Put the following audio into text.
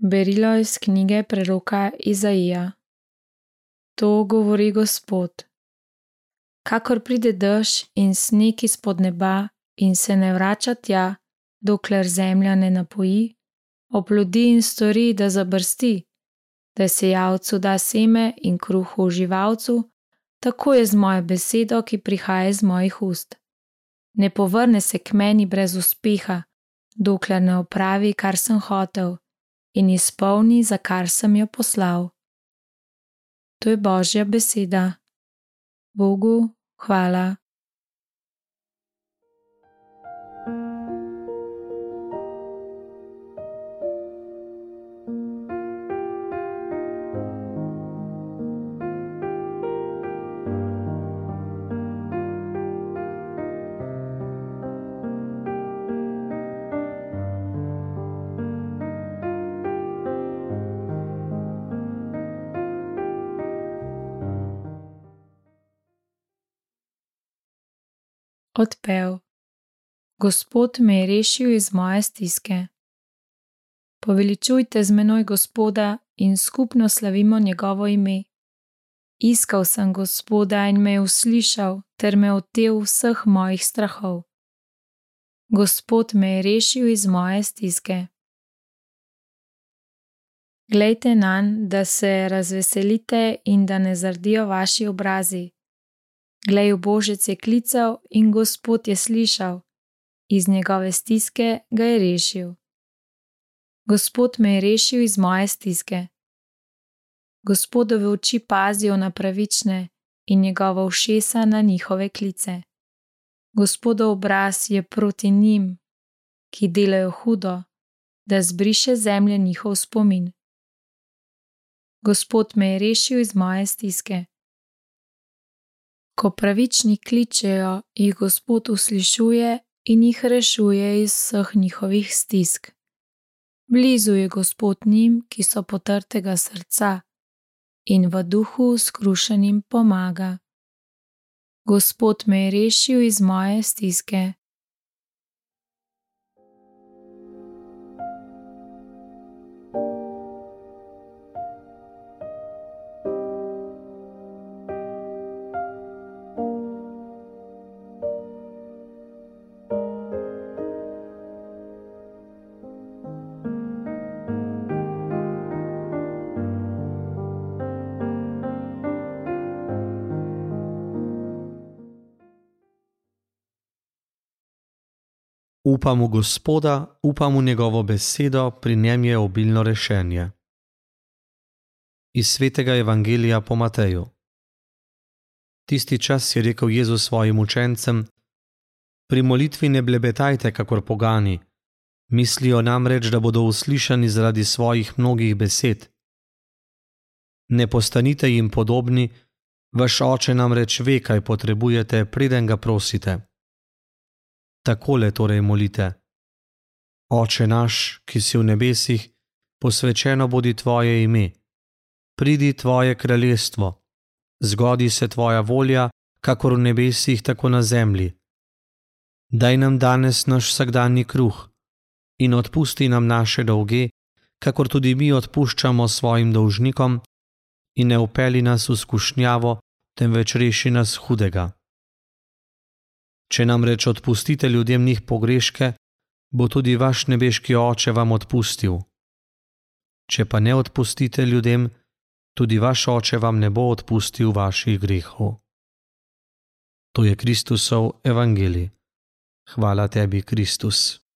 Berilo iz knjige preroka Izaija. To govori Gospod. Kakor pride dež in sneg izpod neba in se ne vrača tja, dokler zemlja ne napoji, oplodi in stori, da zabrsti, da se javcu da seme in kruhu uživalcu, tako je z mojo besedo, ki prihaja iz mojih ust. Ne povrne se k meni brez uspeha, dokler ne opravi, kar sem hotel in izpolni, za kar sem jo poslal. To je Božja beseda. Bogu hvala. Odpev. Gospod me je rešil iz moje stiske. Poveličujte z menoj Gospoda in skupno slavimo njegovo ime. Iskal sem Gospoda in me je uslišal ter me otev vseh mojih strahov. Gospod me je rešil iz moje stiske. Glejte na n, da se razveselite in da ne zardijo vaši obrazi. Glej, božec je klical in Gospod je slišal, iz njegove stiske ga je rešil. Gospod me je rešil iz moje stiske. Gospodove oči pazijo na pravične in njegova ušesa na njihove klice. Gospodov obraz je proti njim, ki delajo hudo, da zbriše zemlje njihov spomin. Gospod me je rešil iz moje stiske. Ko pravični kličejo, jih Gospod uslišuje in jih rešuje iz vseh njihovih stisk. Blizu je Gospod njim, ki so potrtega srca in v duhu skrušenim pomaga. Gospod me je rešil iz moje stiske. Upam v Gospoda, upam v njegovo besedo, pri njem je obilno rešenje. Iz svetega evangelija po Mateju. Tisti čas je rekel Jezus svojim učencem: Pri molitvi ne blebetajte, kakor pogani, mislijo namreč, da bodo uslišani zaradi svojih mnogih besed. Ne postanite jim podobni, vaš oče namreč ve, kaj potrebujete, preden ga prosite takole torej molite: Oče naš, ki si v nebesih, posvečeno bodi tvoje ime, pridi tvoje kraljestvo, zgodi se tvoja volja, kakor v nebesih, tako na zemlji. Daj nam danes naš vsakdanji kruh in odpusti nam naše dolge, kakor tudi mi odpuščamo svojim dolžnikom, in ne upeli nas v skušnjavo, temveč reši nas hudega. Če nam reč odpustite ljudem njih pogreške, bo tudi vaš nebeški oče vam odpustil. Če pa ne odpustite ljudem, tudi vaš oče vam ne bo odpustil vaših grehov. To je Kristusov evangelij. Hvala tebi, Kristus.